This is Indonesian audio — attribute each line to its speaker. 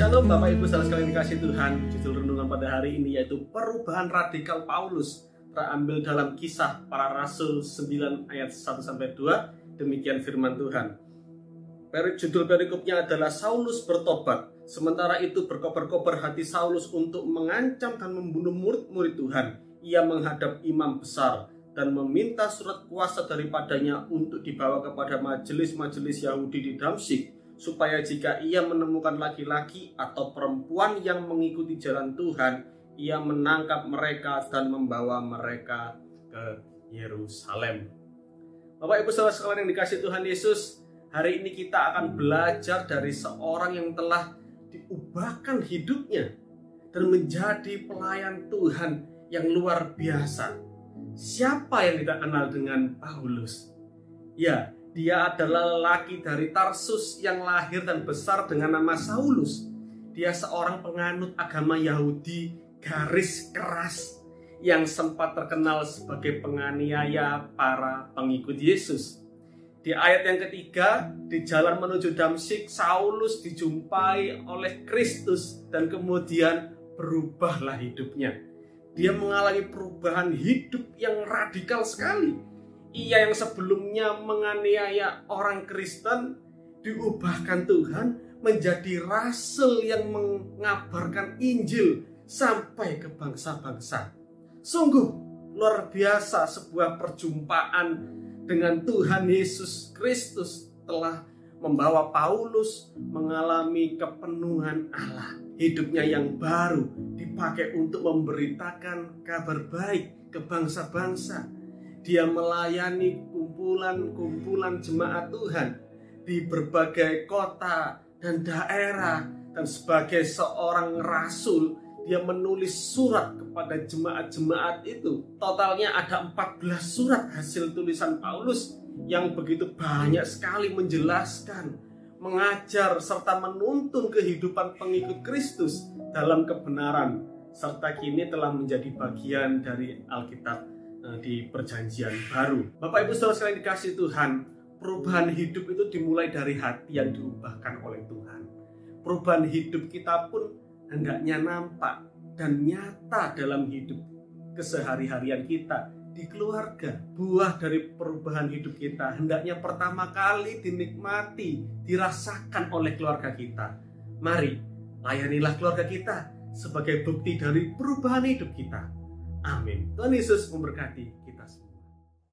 Speaker 1: Shalom Bapak Ibu saudara sekalian dikasih Tuhan. Judul renungan pada hari ini yaitu Perubahan Radikal Paulus Terambil dalam kisah para rasul 9 ayat 1-2 Demikian firman Tuhan. Judul perikopnya adalah Saulus bertobat. Sementara itu berkobar-kobar hati Saulus untuk mengancam dan membunuh murid-murid Tuhan. Ia menghadap imam besar dan meminta surat kuasa daripadanya untuk dibawa kepada majelis-majelis Yahudi di Damsik supaya jika ia menemukan laki-laki atau perempuan yang mengikuti jalan Tuhan, ia menangkap mereka dan membawa mereka ke Yerusalem. Bapak Ibu saudara sekalian yang dikasih Tuhan Yesus, hari ini kita akan belajar dari seorang yang telah diubahkan hidupnya dan menjadi pelayan Tuhan yang luar biasa. Siapa yang tidak kenal dengan Paulus? Ya, dia adalah lelaki dari Tarsus yang lahir dan besar dengan nama Saulus. Dia seorang penganut agama Yahudi garis keras yang sempat terkenal sebagai penganiaya para pengikut Yesus. Di ayat yang ketiga, di jalan menuju Damsik, Saulus dijumpai oleh Kristus dan kemudian berubahlah hidupnya. Dia mengalami perubahan hidup yang radikal sekali ia yang sebelumnya menganiaya orang Kristen diubahkan Tuhan menjadi rasul yang mengabarkan Injil sampai ke bangsa-bangsa. Sungguh luar biasa sebuah perjumpaan dengan Tuhan Yesus Kristus telah membawa Paulus mengalami kepenuhan Allah. Hidupnya yang baru dipakai untuk memberitakan kabar baik ke bangsa-bangsa dia melayani kumpulan-kumpulan jemaat Tuhan di berbagai kota dan daerah dan sebagai seorang rasul dia menulis surat kepada jemaat-jemaat itu. Totalnya ada 14 surat hasil tulisan Paulus yang begitu banyak sekali menjelaskan, mengajar serta menuntun kehidupan pengikut Kristus dalam kebenaran serta kini telah menjadi bagian dari Alkitab di perjanjian baru. Bapak Ibu Saudara sekalian dikasih Tuhan, perubahan hidup itu dimulai dari hati yang diubahkan oleh Tuhan. Perubahan hidup kita pun hendaknya nampak dan nyata dalam hidup kesehari-harian kita di keluarga. Buah dari perubahan hidup kita hendaknya pertama kali dinikmati, dirasakan oleh keluarga kita. Mari, layanilah keluarga kita sebagai bukti dari perubahan hidup kita. Amin. Tuhan Yesus memberkati kita semua.